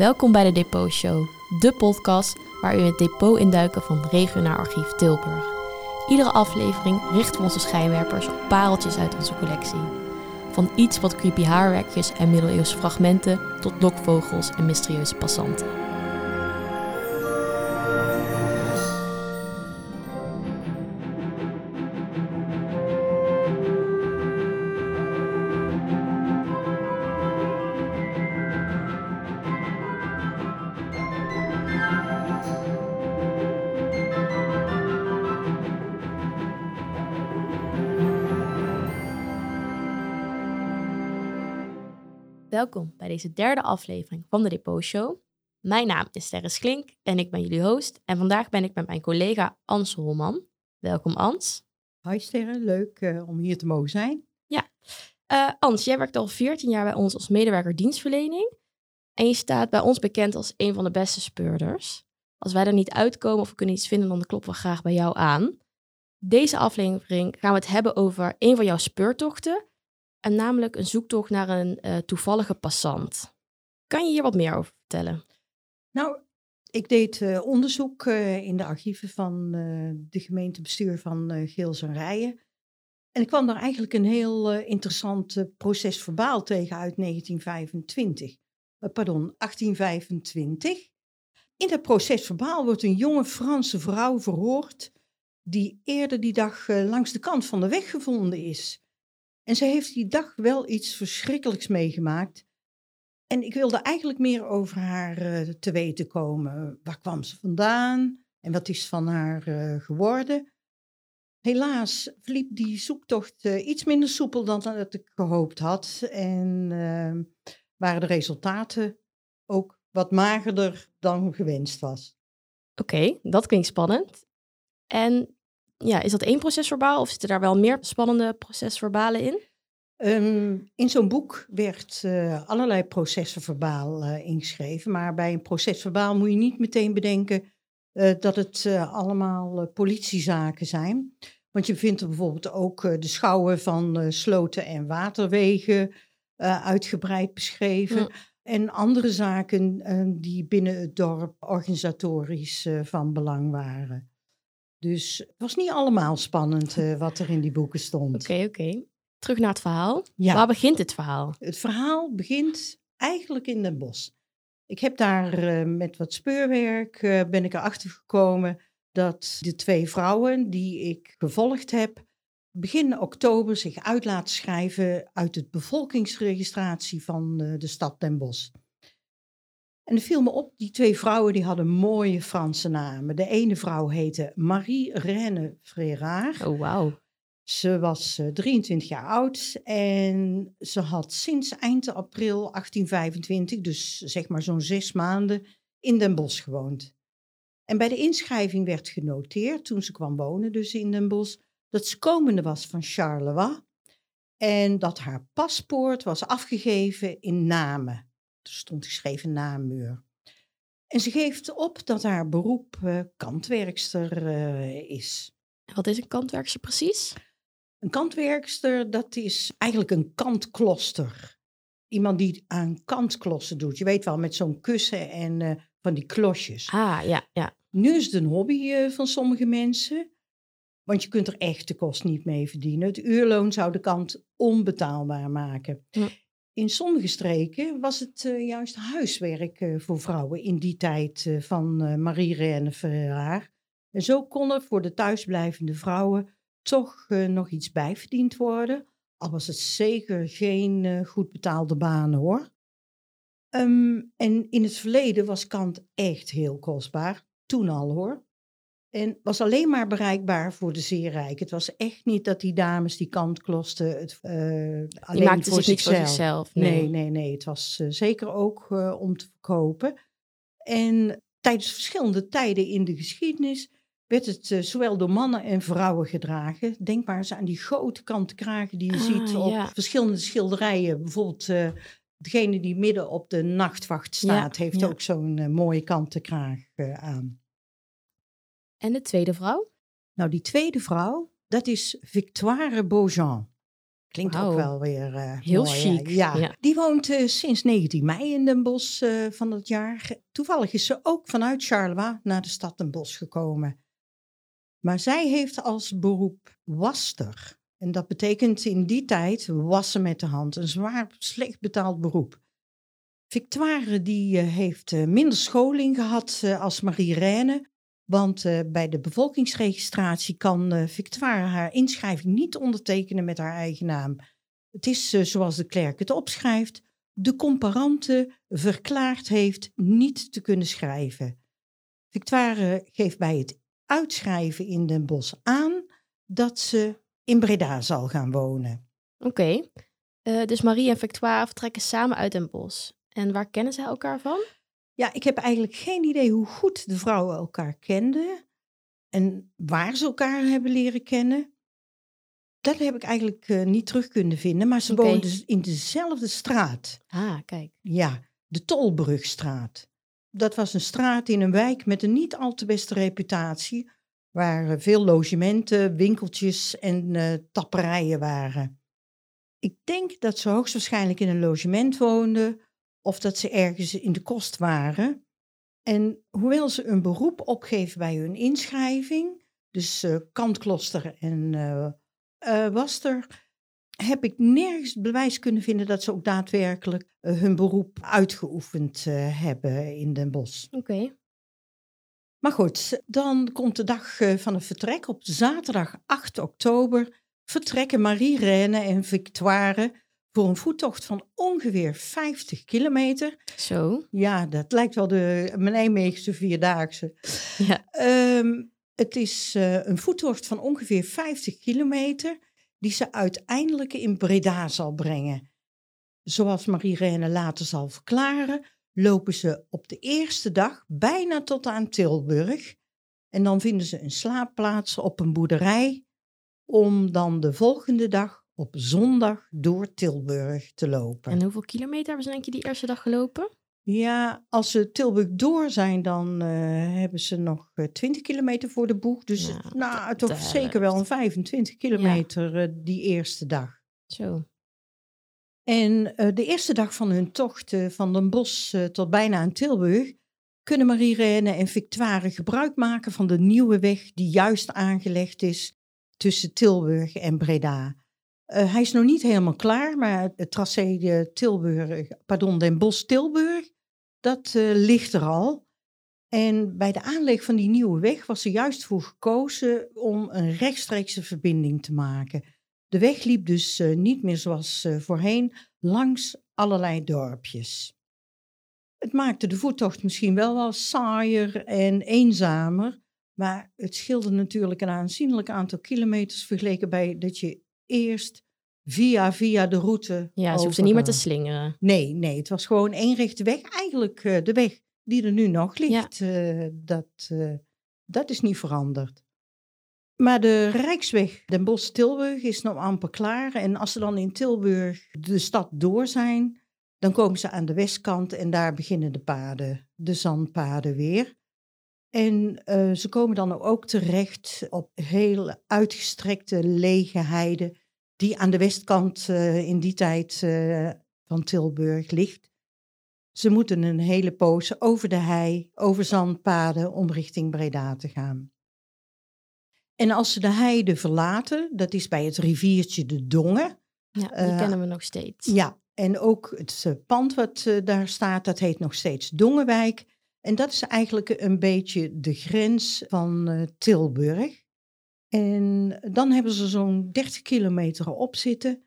Welkom bij de Depot Show, de podcast waar u het depot induiken van Regionaal Archief Tilburg. Iedere aflevering richten we onze schijnwerpers op pareltjes uit onze collectie. Van iets wat creepy haarwerkjes en middeleeuwse fragmenten tot lokvogels en mysterieuze passanten. Welkom bij deze derde aflevering van de Depot Show. Mijn naam is Sterre Klink en ik ben jullie host. En vandaag ben ik met mijn collega Ans Holman. Welkom Ans. Hi Sterre, leuk uh, om hier te mogen zijn. Ja, uh, Ans, jij werkt al 14 jaar bij ons als medewerker dienstverlening. En je staat bij ons bekend als een van de beste speurders. Als wij er niet uitkomen of we kunnen iets vinden, dan kloppen we graag bij jou aan. Deze aflevering gaan we het hebben over een van jouw speurtochten. En namelijk een zoektocht naar een uh, toevallige passant. Kan je hier wat meer over vertellen? Nou, ik deed uh, onderzoek uh, in de archieven van de gemeentebestuur van Geels en Rijen. En ik kwam daar eigenlijk een heel interessant proces verbaal tegen uit 1925. pardon, 1825. In dat proces verbaal wordt een jonge Franse vrouw verhoord die eerder die dag langs de kant van de weg gevonden is. En ze heeft die dag wel iets verschrikkelijks meegemaakt. En ik wilde eigenlijk meer over haar uh, te weten komen. Waar kwam ze vandaan en wat is van haar uh, geworden? Helaas verliep die zoektocht uh, iets minder soepel dan dat ik gehoopt had. En ehm, waren de resultaten ook wat magerder dan gewenst was. Oké, dat klinkt spannend. En ja, is dat één procesverbaal of zitten daar wel meer spannende procesverbalen in? Um, in zo'n boek werd uh, allerlei procesverbaal uh, ingeschreven, maar bij een procesverbaal moet je niet meteen bedenken uh, dat het allemaal politiezaken zijn. Want je vindt er bijvoorbeeld ook de schouwen van sloten en waterwegen uitgebreid beschreven. Ja. En andere zaken die binnen het dorp organisatorisch van belang waren. Dus het was niet allemaal spannend uh, wat er in die boeken stond. Oké, okay, oké. Okay. Terug naar het verhaal. Ja. Waar begint het verhaal? Het verhaal begint eigenlijk in Den Bosch. Ik heb daar uh, met wat speurwerk uh, ben ik erachter gekomen dat de twee vrouwen die ik gevolgd heb, begin oktober zich uit laten schrijven uit het bevolkingsregistratie van de stad Den Bosch. En er viel me op, die twee vrouwen die hadden mooie Franse namen. De ene vrouw heette Marie-Reine Frérard. Oh, wauw. Ze was uh, 23 jaar oud en ze had sinds eind april 1825, dus zeg maar zo'n zes maanden, in Den Bosch gewoond. En bij de inschrijving werd genoteerd, toen ze kwam wonen dus in Den Bosch, dat ze komende was van Charleroi en dat haar paspoort was afgegeven in Namen. Er stond geschreven namuur. En ze geeft op dat haar beroep uh, kantwerkster uh, is. Wat is een kantwerkster precies? Een kantwerkster, dat is eigenlijk een kantkloster. Iemand die aan kantklossen doet. Je weet wel, met zo'n kussen en uh, van die klosjes. Ah, ja, ja. Nu is het een hobby van sommige mensen. Want je kunt er echt de kost niet mee verdienen. Het uurloon zou de kant onbetaalbaar maken. Hm. In sommige streken was het uh, juist huiswerk uh, voor vrouwen in die tijd uh, van Marie-Reine Ferrard. En zo kon er voor de thuisblijvende vrouwen toch nog iets bijverdiend worden. Al was het zeker geen goed betaalde banen hoor. Um, en in het verleden was kant echt heel kostbaar. Toen al hoor. En was alleen maar bereikbaar voor de zeer rijk. Het was echt niet dat die dames die kant klosten het uh, maakten voor zich niet voor zichzelf. Nee, nee, nee. nee. Het was uh, zeker ook uh, om te verkopen. En tijdens verschillende tijden in de geschiedenis werd het zowel door mannen en vrouwen gedragen. Denk maar eens aan die grote kanten kragen die je ah, ziet op ja. verschillende schilderijen. Bijvoorbeeld degene die midden op de nachtwacht staat, ja, heeft ja. ook zo'n mooie kanten kraag aan. En de tweede vrouw? Nou, die tweede vrouw, dat is Victoire Beaujean. Klinkt ook wel weer eh, Heel mooi, chic, Ja. ja. Die woont eh, sinds 19 mei in Den Bosch eh, van dat jaar. Toevallig is ze ook vanuit Charleroi naar de stad Den Bosch gekomen. Maar zij heeft als beroep waster. En dat betekent in die tijd wassen met de hand. Een zwaar slecht betaald beroep. Victoire die heeft minder scholing gehad eh, als Marie Reine. Want eh, bij de bevolkingsregistratie kan eh, Victoire haar inschrijving niet ondertekenen met haar eigen naam. Het is eh, zoals de klerk het opschrijft, de comparante verklaard heeft niet te kunnen schrijven. Victoire geeft bij het uitschrijven in Den Bosch aan dat ze in Breda zal gaan wonen. Oké. Dus Marie en Victoire vertrekken samen uit Den Bosch. En waar kennen zij elkaar van? Ja, ik heb eigenlijk geen idee hoe goed de vrouwen elkaar kenden en waar ze elkaar hebben leren kennen. Dat heb ik eigenlijk eh, niet terug kunnen vinden, maar ze woonden in dezelfde straat. Ah, kijk. Ja, de Tolbrugstraat. Dat was een straat in een wijk met een niet al te beste reputatie, waar eh, veel logementen, winkeltjes en eh, tapperijen waren. Ik denk dat ze hoogstwaarschijnlijk in een logement woonden of dat ze ergens in de kost waren. En hoewel ze een beroep opgeven bij hun inschrijving, dus eh kantkloster en eh eh, waster, heb ik nergens bewijs kunnen vinden dat ze ook daadwerkelijk hun beroep uitgeoefend hebben in Den Bosch. Oké. Maar goed, dan komt de dag van het vertrek. Op zaterdag 8 oktober vertrekken Marie Reine en Victoire voor een voettocht van ongeveer 50 kilometer. Zo. Ja, dat lijkt wel de mijn Nijmeegse Vierdaagse. Ja. Ehm, het is eh, een voettocht van ongeveer 50 kilometer die ze uiteindelijk in Breda zal brengen. Zoals Marie-Reine later zal verklaren, lopen ze op de eerste dag bijna tot aan Tilburg. En dan vinden ze een slaapplaats op een boerderij om dan de volgende dag op zondag door Tilburg te lopen. En hoeveel kilometer hebben ze denk je die eerste dag gelopen? Ja, als ze Tilburg door zijn, dan eh, hebben ze nog eh, 20 kilometer voor de boeg. Dus Nou, nou, toch zeker wel een 25 kilometer eh, die eerste dag. Zo. En eh, de eerste dag van hun tocht eh, van Den Bosch eh, tot bijna aan Tilburg kunnen Marie-Reine en Victoire gebruik maken van de nieuwe weg die juist aangelegd is tussen Tilburg en Breda. Eh, hij is nog niet helemaal klaar, maar het tracé eh, Tilburg, pardon, Den Bosch-Tilburg, dat eh, ligt er al. En bij de aanleg van die nieuwe weg was er juist voor gekozen om een rechtstreekse verbinding te maken. De weg liep dus niet meer zoals voorheen langs allerlei dorpjes. Het maakte de voettocht misschien wel wat saaier en eenzamer, maar het scheelde natuurlijk een aanzienlijk aantal kilometers vergeleken bij dat je eerst via via de route. Ja, ze hoefden niet meer te slingeren. Nee, nee, het was gewoon één rechte weg. Eigenlijk eh, de weg die er nu nog ligt, eh, dat, eh, dat is niet veranderd. Maar de Rijksweg Den Bosch-Tilburg is nog amper klaar. En als ze dan in Tilburg de stad door zijn, dan komen ze aan de westkant en daar beginnen de paden, de zandpaden weer. En ze komen dan ook terecht op heel uitgestrekte lege heide die aan de westkant eh, in die tijd eh, van Tilburg ligt. Ze moeten een hele poos over de hei, over zandpaden om richting Breda te gaan. En als ze de heide verlaten, dat is bij het riviertje de Dongen. Ja, die Eh, kennen we nog steeds. Ja, en ook het pand wat daar staat, dat heet nog steeds Dongenwijk. En dat is eigenlijk een beetje de grens van Tilburg. En dan hebben ze zo'n 30 kilometer op zitten.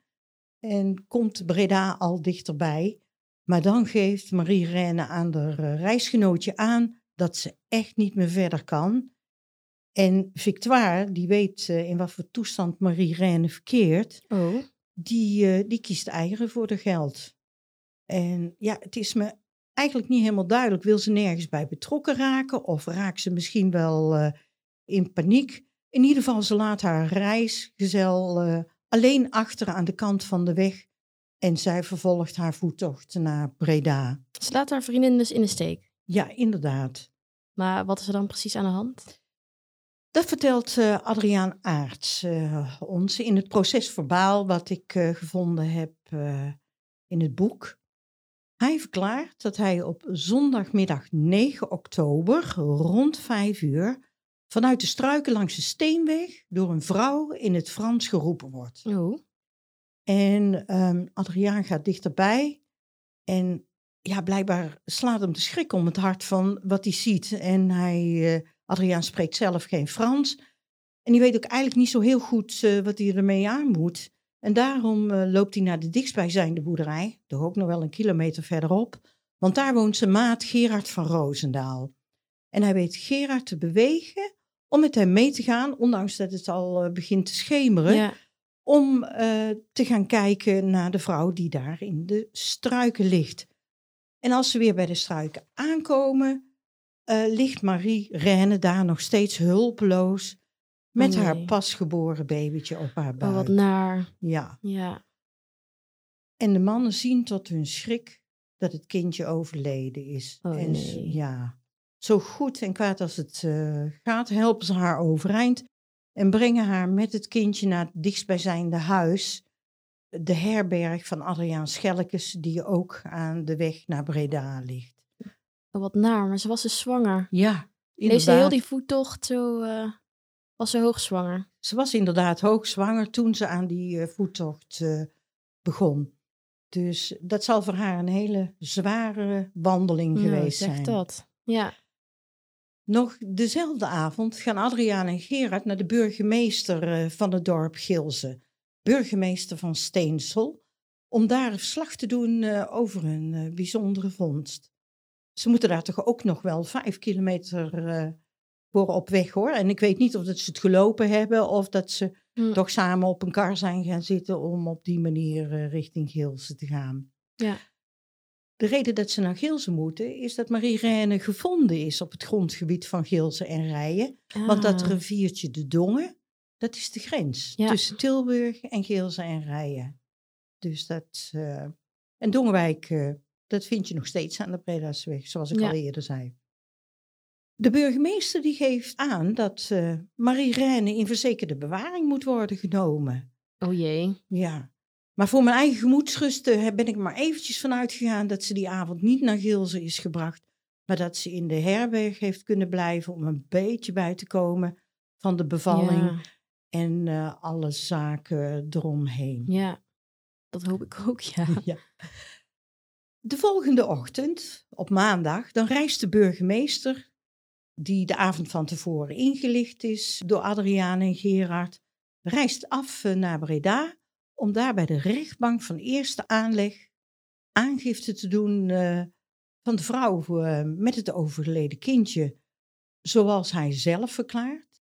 En komt Breda al dichterbij. Maar dan geeft Marie-Reine aan haar eh, reisgenootje aan dat ze echt niet meer verder kan. En Victoire, die weet eh, in wat voor toestand Marie-Reine verkeert, Oh, die, eh, die kiest eieren voor de geld. En ja, het is me eigenlijk niet helemaal duidelijk. Wil ze nergens bij betrokken raken? Of raakt ze misschien wel in paniek? In ieder geval, ze laat haar reisgezel eh, alleen achter aan de kant van de weg. En zij vervolgt haar voettocht naar Breda. ze laat haar vriendin dus in de steek. Ja, inderdaad. Maar wat is er dan precies aan de hand? Dat vertelt uh, Adriaan Aarts uh, ons in het procesverbaal wat ik uh, gevonden heb in het boek. Hij verklaart dat hij op zondagmiddag 9 oktober rond 5 uur vanuit de struiken langs de steenweg door een vrouw in het Frans geroepen wordt. Oh. En um, Adriaan gaat dichterbij en ja, blijkbaar slaat hem de schrik om het hart van wat hij ziet. En hij, uh, Adriaan spreekt zelf geen Frans. En die weet ook eigenlijk niet zo heel goed uh, wat hij ermee aan moet. En daarom uh, loopt hij naar de dichtstbijzijnde boerderij, toch ook nog wel een kilometer verderop. Want daar woont zijn maat Gerard van Roosendaal. En hij weet Gerard te bewegen om met hem mee te gaan, ondanks dat het al begint te schemeren. Ja. Om te gaan kijken naar de vrouw die daar in de struiken ligt. En als ze weer bij de struiken aankomen, uh, ligt Marie Reine daar nog steeds hulpeloos met Oh, nee. haar pasgeboren babytje op haar buik. Oh, wat naar. Ja. Ja. En de mannen zien tot hun schrik dat het kindje overleden is. Oh, en nee. ja, zo goed en kwaad als het eh, gaat, helpen ze haar overeind en brengen haar met het kindje naar het dichtstbijzijnde huis, de herberg van Adriaan Schelkes, die ook aan de weg naar Breda ligt. Oh, wat naar. Maar ze was dus zwanger. Ja, Lees ze heel inderdaad. die voettocht zo... eh, was ze hoogzwanger. Ze was inderdaad hoogzwanger toen ze aan die eh, voettocht begon. Dus dat zal voor haar een hele zware wandeling Ja, geweest zeg zijn. dat. Ja. Nog dezelfde avond gaan Adriaan en Gerard naar de burgemeester eh, van het dorp Gilze, burgemeester van Steensel, om daar verslag te doen eh, over een eh, bijzondere vondst. Ze moeten daar toch ook nog wel vijf kilometer voor op weg hoor. En ik weet niet of dat ze het gelopen hebben of dat ze Hm. toch samen op een kar zijn gaan zitten om op die manier richting Gilze te gaan. Ja. De reden dat ze naar Gilze moeten is dat Marie Reine gevonden is op het grondgebied van Gilze en Rijen. Want dat Ah. riviertje de Dongen, dat is de grens Ja. tussen Tilburg en Gilze en Rijen. Dus dat... eh, en Dongenwijk, eh, dat vind je nog steeds aan de Bredasweg, zoals ik Ja. al eerder zei. De burgemeester die geeft aan dat eh, Marie Reine in verzekerde bewaring moet worden genomen. Oh jee. Ja. Maar voor mijn eigen gemoedsrust ben ik maar eventjes van uitgegaan dat ze die avond niet naar Gilze is gebracht, maar dat ze in de herberg heeft kunnen blijven om een beetje bij te komen van de bevalling Ja. en eh, alle zaken eromheen. ja. Dat hoop ik ook, ja. Ja. De volgende ochtend, op maandag, dan reist de burgemeester, die de avond van tevoren ingelicht is door Adriaan en Gerard, reist af eh, naar Breda om daar bij de rechtbank van eerste aanleg aangifte te doen eh, van de vrouw eh, met het overleden kindje, zoals hij zelf verklaart.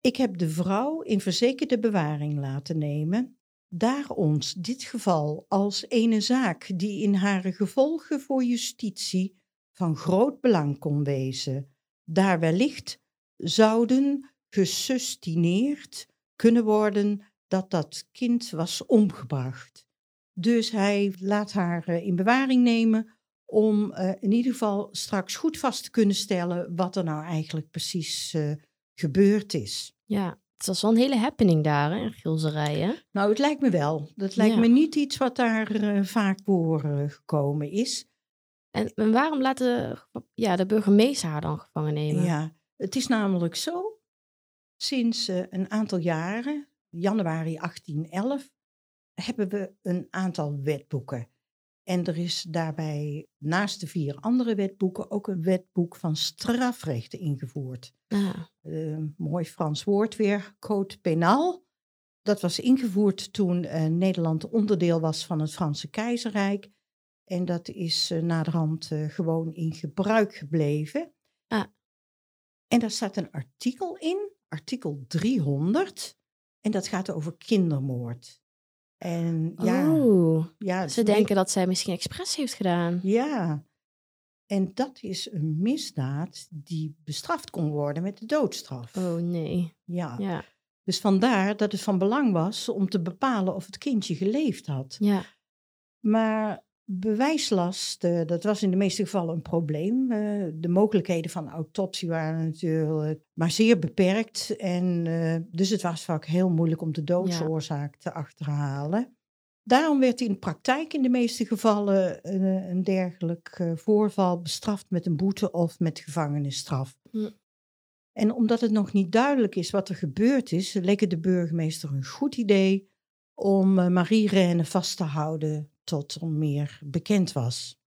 Ik heb de vrouw in verzekerde bewaring laten nemen daar ons dit geval als ene zaak die in hare gevolgen voor justitie van groot belang kon wezen, daar wellicht zouden gesustineerd kunnen worden dat dat kind was omgebracht. Dus hij laat haar eh, in bewaring nemen om eh, in ieder geval straks goed vast te kunnen stellen wat er nou eigenlijk precies eh, gebeurd is. Ja. Het was wel een hele happening daar, hè, in Gilzerijen. Nou, het lijkt me wel. Dat lijkt Ja. me niet iets wat daar vaak voor gekomen is. En, en waarom laat de, ja, de burgemeester haar dan gevangen nemen? Ja, het is namelijk zo. Sinds een aantal jaren, januari 1811, hebben we een aantal wetboeken. En er is daarbij naast de vier andere wetboeken ook een wetboek van strafrechten ingevoerd. Ah, eh, mooi Frans woord weer, code pénal. Dat was ingevoerd toen eh, Nederland onderdeel was van het Franse keizerrijk. En dat is eh, naderhand eh, gewoon in gebruik gebleven. Ah. En daar staat een artikel in, artikel 300. En dat gaat over kindermoord. En ja, Oh, ja ze denken dat zij misschien expres heeft gedaan. ja. En dat is een misdaad die bestraft kon worden met de doodstraf. Oh nee. Ja. Ja, Dus vandaar dat het van belang was om te bepalen of het kindje geleefd had. ja. Maar Bewijslast, eh, dat was in de meeste gevallen een probleem. Eh, de mogelijkheden van autopsie waren natuurlijk maar zeer beperkt. En eh, dus het was vaak heel moeilijk om de doodsoorzaak te achterhalen. Daarom werd in de praktijk in de meeste gevallen een, een dergelijk voorval bestraft met een boete of met gevangenisstraf. Hm. En omdat het nog niet duidelijk is wat er gebeurd is, leek het de burgemeester een goed idee om Marie Rene vast te houden tot er meer bekend was.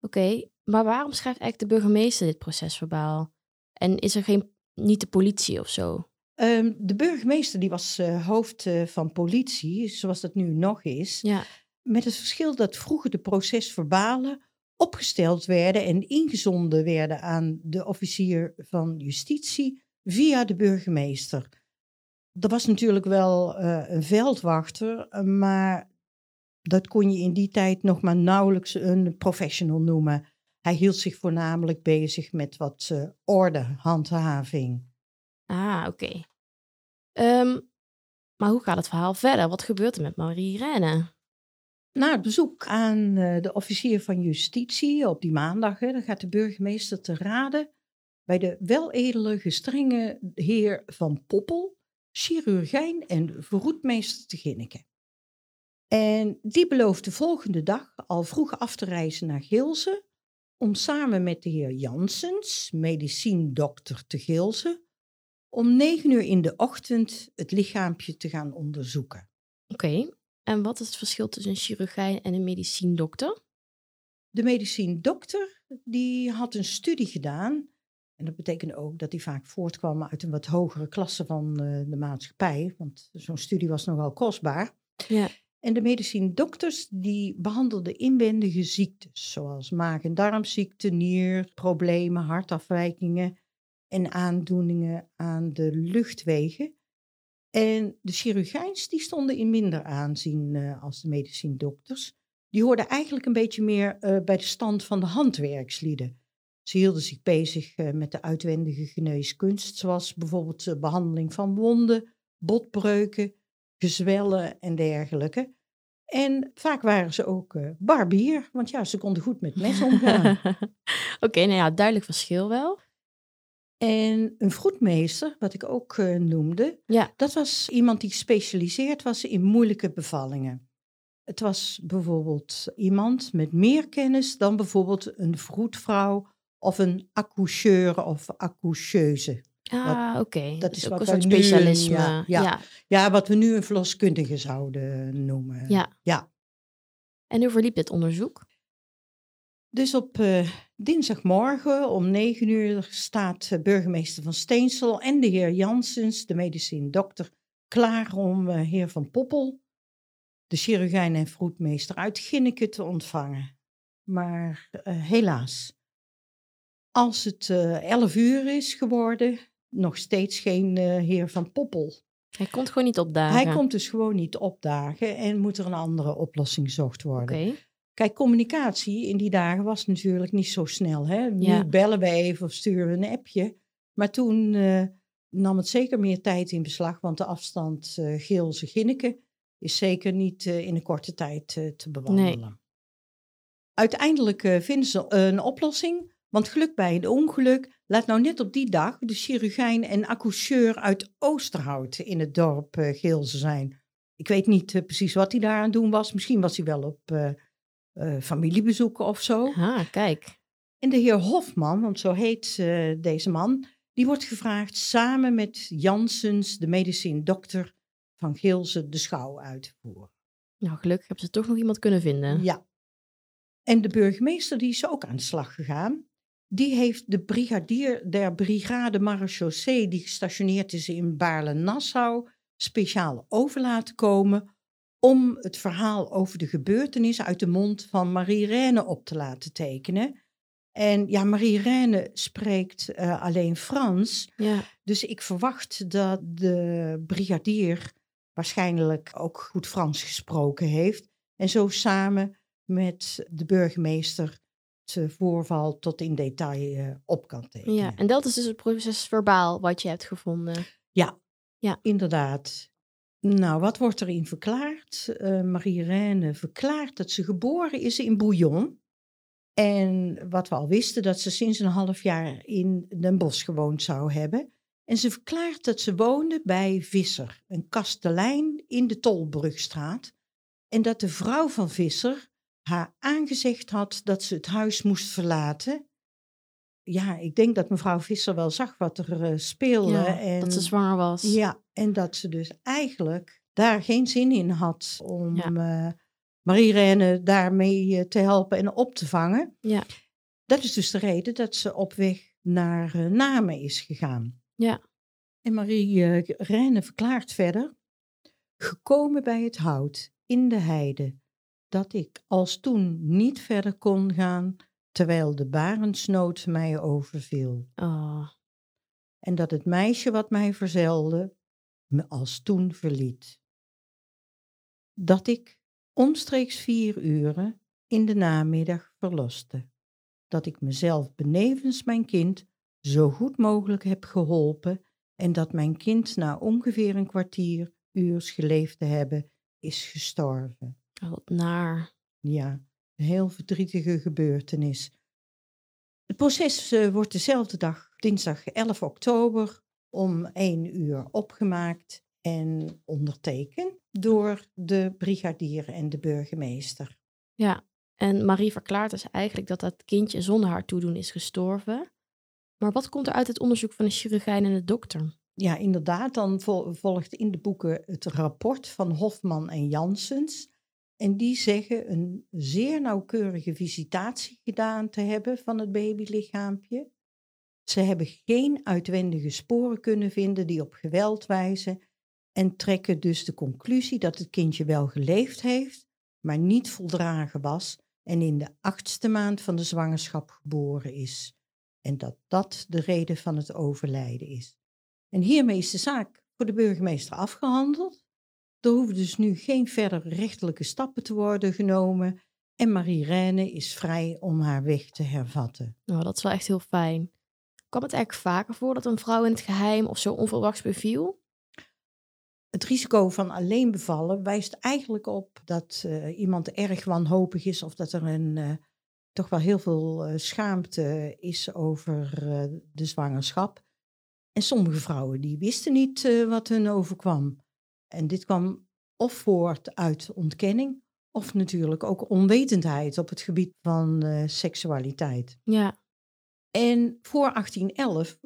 Oké, maar waarom schrijft eigenlijk de burgemeester dit procesverbaal? En is er geen, niet de politie of zo? Um, de burgemeester die was uh, hoofd uh, van politie, zoals dat nu nog is. Ja. Met het verschil dat vroeger de procesverbalen opgesteld werden en ingezonden werden aan de officier van justitie via de burgemeester. Er was natuurlijk wel uh, een veldwachter, maar dat kon je in die tijd nog maar nauwelijks een professional noemen. Hij hield zich voornamelijk bezig met wat uh, ordehandhaving. Ah, oké. Ehm, maar hoe gaat het verhaal verder? Wat gebeurt er met Marie Renne? Na het bezoek aan uh, de officier van justitie op die maandag, hè, dan gaat de burgemeester te raden bij de weledele gestrenge heer van Poppel, chirurgijn en vroedmeester te Ginneken. En die belooft de volgende dag al vroeg af te reizen naar Gilze om samen met de heer Jansens, mediciendokter te Gilze, om negen uur in de ochtend het lichaampje te gaan onderzoeken. Oké, en wat is het verschil tussen een chirurgijn en een mediciendokter? De mediciendokter die had een studie gedaan. En dat betekende ook dat hij vaak voortkwam uit een wat hogere klasse van uh, de maatschappij. Want zo'n studie was nogal kostbaar. Ja. En de medicijndokters die behandelden inwendige ziektes, zoals maag- en darmziekte, nierproblemen, hartafwijkingen en aandoeningen aan de luchtwegen. En de chirurgijns die stonden in minder aanzien uh, als de medicijndokters. Die hoorden eigenlijk een beetje meer uh, bij de stand van de handwerkslieden. Ze hielden zich bezig uh, met de uitwendige geneeskunst, zoals bijvoorbeeld de behandeling van wonden, botbreuken, gezwellen en dergelijke. En vaak waren ze ook uh, barbier, want ja, ze konden goed met mes omgaan. Oké, nou ja, duidelijk verschil wel. En een vroedmeester, wat ik ook uh, noemde, ja. dat was iemand die gespecialiseerd was in moeilijke bevallingen. Het was bijvoorbeeld iemand met meer kennis dan bijvoorbeeld een vroedvrouw of een accoucheur of accoucheuse. Ah, oké. Dat is ook een soort specialisme. ja, ja. ja, wat we nu een verloskundige zouden noemen. Ja. ja. En hoe verliep dit onderzoek? Dus op uh, dinsdagmorgen om negen uur staat burgemeester van Steensel en de heer Janssens, de medicijn-dokter, klaar om uh, heer Van Poppel, de chirurgijn en vroedmeester uit Ginneke te ontvangen. Maar uh, helaas, als het elf uur is geworden, nog steeds geen uh, heer van Poppel. Hij komt gewoon niet opdagen. Hij komt dus gewoon niet opdagen en moet er een andere oplossing gezocht worden. Okay. Kijk, communicatie in die dagen was natuurlijk niet zo snel. Hè? Nu bellen we even of sturen we een appje. Maar toen uh, nam het zeker meer tijd in beslag, want de afstand uh, Geelse-Ginneke is zeker niet uh, in een korte tijd te bewandelen. Nee. Uiteindelijk vinden ze een oplossing, want geluk bij een ongeluk Laat nou net op die dag de chirurgijn en accoucheur uit Oosterhout in het dorp uh, Geelze zijn. Ik weet niet uh, precies wat hij daar aan doen was. Misschien was hij wel op uh, familiebezoeken of zo. Ah, kijk. En de heer Hofman, want zo heet deze man, die wordt gevraagd samen met Jansens, de medicijn dokter van Geelze, de schouw uit te voeren. Nou, gelukkig hebben ze toch nog iemand kunnen vinden. Ja. En de burgemeester die is ook aan de slag gegaan die heeft de brigadier der brigade marechaussee, die gestationeerd is in Baarle-Nassau, speciaal over laten komen om het verhaal over de gebeurtenis uit de mond van Marie Reine op te laten tekenen. En ja, Marie Reine spreekt uh, alleen Frans. Ja. Dus ik verwacht dat de brigadier waarschijnlijk ook goed Frans gesproken heeft. En zo samen met de burgemeester voorval tot in detail uh, op kan tekenen. Ja, en dat is dus het proces verbaal wat je hebt gevonden. Ja, ja. inderdaad. Nou, wat wordt erin verklaard? Uh, Marie-Reine verklaart dat ze geboren is in Bouillon. En wat we al wisten, dat ze sinds een half jaar in Den Bosch gewoond zou hebben. En ze verklaart dat ze woonde bij Visser, een kastelein in de Tolbrugstraat. En dat de vrouw van Visser haar aangezegd had dat ze het huis moest verlaten. Ja, ik denk dat mevrouw Visser wel zag wat er uh, speelde. en, dat ze zwanger was. Ja, en dat ze dus eigenlijk daar geen zin in had om ja. uh, Marie-Reine daarmee eh, te helpen en op te vangen. Ja. Dat is dus de reden dat ze op weg naar Namen is gegaan. Ja. En Marie-Reine verklaart verder, gekomen bij het hout in de heide, dat ik als toen niet verder kon gaan, terwijl de barensnood mij overviel. Oh. En dat het meisje wat mij verzelde, me als toen verliet. Dat ik omstreeks vier uren in de namiddag verloste. Dat ik mezelf benevens mijn kind zo goed mogelijk heb geholpen en dat mijn kind na ongeveer een kwartier uurs geleefd te hebben is gestorven. Oh, wat naar. Ja, een heel verdrietige gebeurtenis. Het proces uh, wordt dezelfde dag, dinsdag 11 oktober, om 1 uur opgemaakt en ondertekend door de brigadier en de burgemeester. Ja, en Marie verklaart dus eigenlijk dat dat kindje zonder haar toedoen is gestorven. Maar wat komt er uit het onderzoek van de chirurgijn en de dokter? Ja, inderdaad. Dan volgt in de boeken het rapport van Hofman en Janssens. En die zeggen een zeer nauwkeurige visitatie gedaan te hebben van het babylichaampje. Ze hebben geen uitwendige sporen kunnen vinden die op geweld wijzen en trekken dus de conclusie dat het kindje wel geleefd heeft, maar niet voldragen was en in de achtste maand van de zwangerschap geboren is. En dat dat de reden van het overlijden is. En hiermee is de zaak voor de burgemeester afgehandeld. Er hoeven dus nu geen verdere rechtelijke stappen te worden genomen. En Marie-Reine is vrij om haar weg te hervatten. Nou, dat is wel echt heel fijn. Kwam het eigenlijk vaker voor dat een vrouw in het geheim of zo onverwachts beviel? Het risico van alleen bevallen wijst eigenlijk op dat uh, iemand erg wanhopig is of dat er een, uh, toch wel heel veel uh, schaamte is over de zwangerschap. En sommige vrouwen die wisten niet wat hun overkwam. En dit kwam of voort uit ontkenning, of natuurlijk ook onwetendheid op het gebied van uh, seksualiteit. Ja. En voor 1811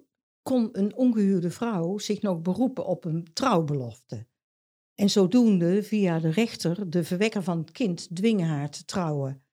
kon een ongehuwde vrouw zich nog beroepen op een trouwbelofte. En zodoende via de rechter de verwekker van het kind dwingen haar te trouwen.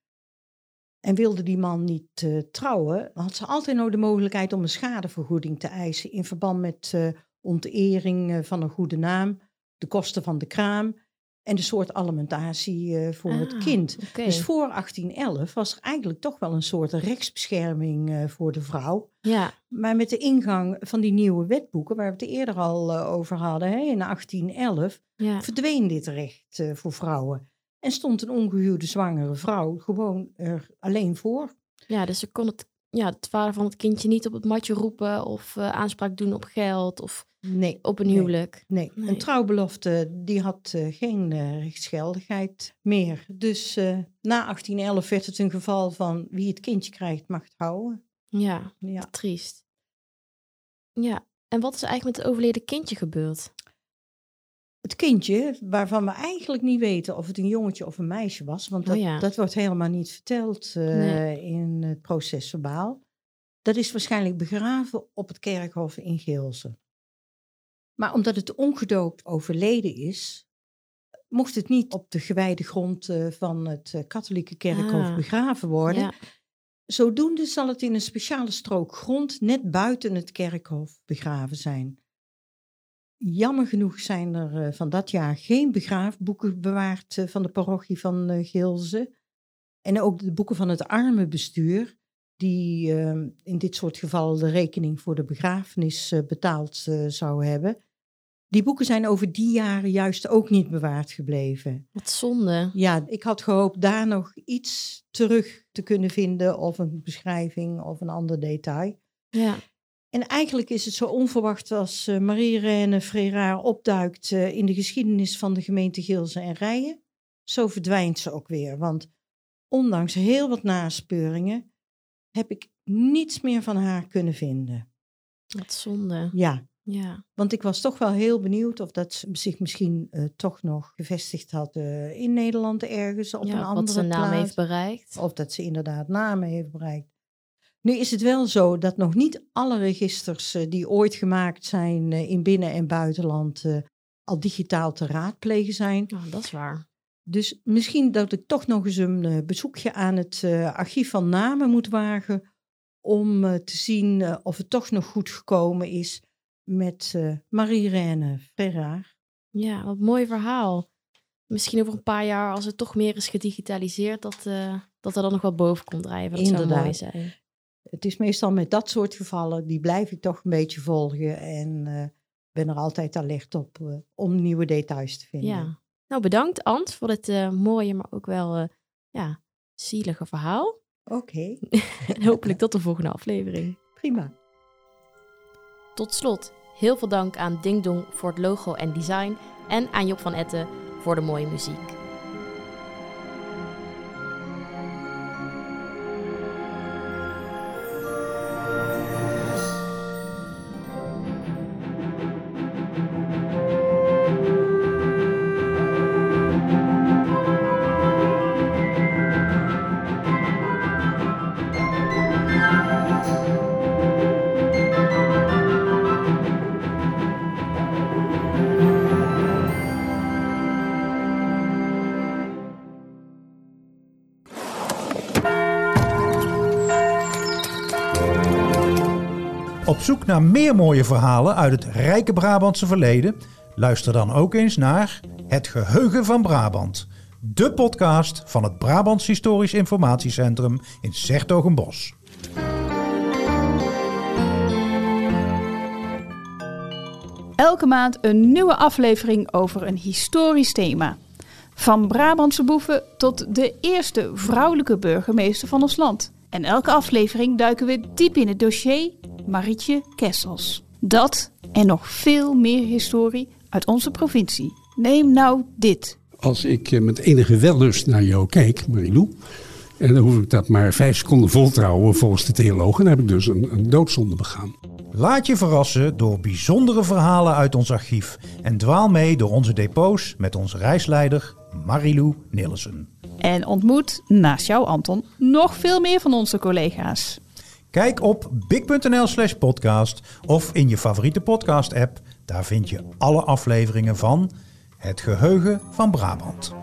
En wilde die man niet uh, trouwen, had ze altijd nog de mogelijkheid om een schadevergoeding te eisen in verband met uh, ontering van een goede naam de kosten van de kraam en de soort alimentatie uh, voor het ah, kind. Okay. Dus voor 1811 was er eigenlijk toch wel een soort rechtsbescherming uh, voor de vrouw. Ja. Maar met de ingang van die nieuwe wetboeken, waar we het eerder al uh, over hadden, hè, in 1811, ja. verdween dit recht voor vrouwen. En stond een ongehuwde zwangere vrouw gewoon er alleen voor. Ja, dus ze kon het, ja, het vader van het kindje niet op het matje roepen of aanspraak doen op geld of Nee. Op een huwelijk? Nee. nee. Een trouwbelofte die had uh, geen uh, rechtsgeldigheid meer. Dus uh, na 1811 werd het een geval van wie het kindje krijgt mag het houden. Ja, ja. triest. Ja, en wat is eigenlijk met het overleden kindje gebeurd? Het kindje, waarvan we eigenlijk niet weten of het een jongetje of een meisje was, want dat, oh ja. dat wordt helemaal niet verteld nee. in het proces verbaal. Dat is waarschijnlijk begraven op het kerkhof in Geelze. Maar omdat het ongedoopt overleden is, mocht het niet op de gewijde grond uh, van het uh, katholieke kerkhof ah, begraven worden. Ja. Zodoende zal het in een speciale strook grond net buiten het kerkhof begraven zijn. Jammer genoeg zijn er uh, van dat jaar geen begraafboeken bewaard van de parochie van Gilze. En ook de boeken van het armenbestuur, die in dit soort gevallen de rekening voor de begrafenis betaald zou hebben. Die boeken zijn over die jaren juist ook niet bewaard gebleven. Wat zonde. Ja, ik had gehoopt daar nog iets terug te kunnen vinden, of een beschrijving of een ander detail. Ja. En eigenlijk is het zo onverwacht als uh, Marie-Reine Freraar opduikt in de geschiedenis van de gemeente Gilze en Rijen. Zo verdwijnt ze ook weer. Want ondanks heel wat naspeuringen heb ik niets meer van haar kunnen vinden. Wat zonde. Ja. Ja. Want ik was toch wel heel benieuwd of dat ze zich misschien uh, toch nog gevestigd had uh, in Nederland ergens op ja, een andere Of dat ze naam heeft bereikt. Of dat ze inderdaad namen heeft bereikt. Nu is het wel zo dat nog niet alle registers uh, die ooit gemaakt zijn in binnen- en buitenland al digitaal te raadplegen zijn. Oh, dat is waar. Dus misschien dat ik toch nog eens een bezoekje aan het archief van namen moet wagen om te zien of het toch nog goed gekomen is met uh, Marie-Reine Ferraar. Ja, wat mooi verhaal. Misschien over een paar jaar, als het toch meer is gedigitaliseerd, dat, uh, dat er dan nog wat boven komt drijven. Dat Inderdaad. zou mooi zijn. Het is meestal met dat soort gevallen, die blijf ik toch een beetje volgen. En uh, ben er altijd alert op om nieuwe details te vinden. Ja. Nou, bedankt Ant voor het mooie, maar ook wel ja, zielige verhaal. Oké. Okay. en hopelijk tot de volgende aflevering. Prima. Tot slot, heel veel dank aan Ding Dong voor het logo en design en aan Job van Etten voor de mooie muziek. Op zoek naar meer mooie verhalen uit het rijke Brabantse verleden? Luister dan ook eens naar Het Geheugen van Brabant. De podcast van het Brabants Historisch Informatiecentrum in Sertogenbos. Elke maand een nieuwe aflevering over een historisch thema. Van Brabantse boeven tot de eerste vrouwelijke burgemeester van ons land. En elke aflevering duiken we diep in het dossier Marietje Kessels. Dat en nog veel meer historie uit onze provincie. Neem nou dit. Als ik met enige wellust naar jou kijk, Marilou, en dan hoef ik dat maar vijf seconden voltrouwen volgens de theologen, dan heb ik dus een, een doodzonde begaan. Laat je verrassen door bijzondere verhalen uit ons archief en dwaal mee door onze depots met onze reisleider Marilou Nilsen. En ontmoet, naast jou Anton, nog veel meer van onze collega's. Kijk op big.nl slash podcast of in je favoriete podcast app. Daar vind je alle afleveringen van Het Geheugen van Brabant.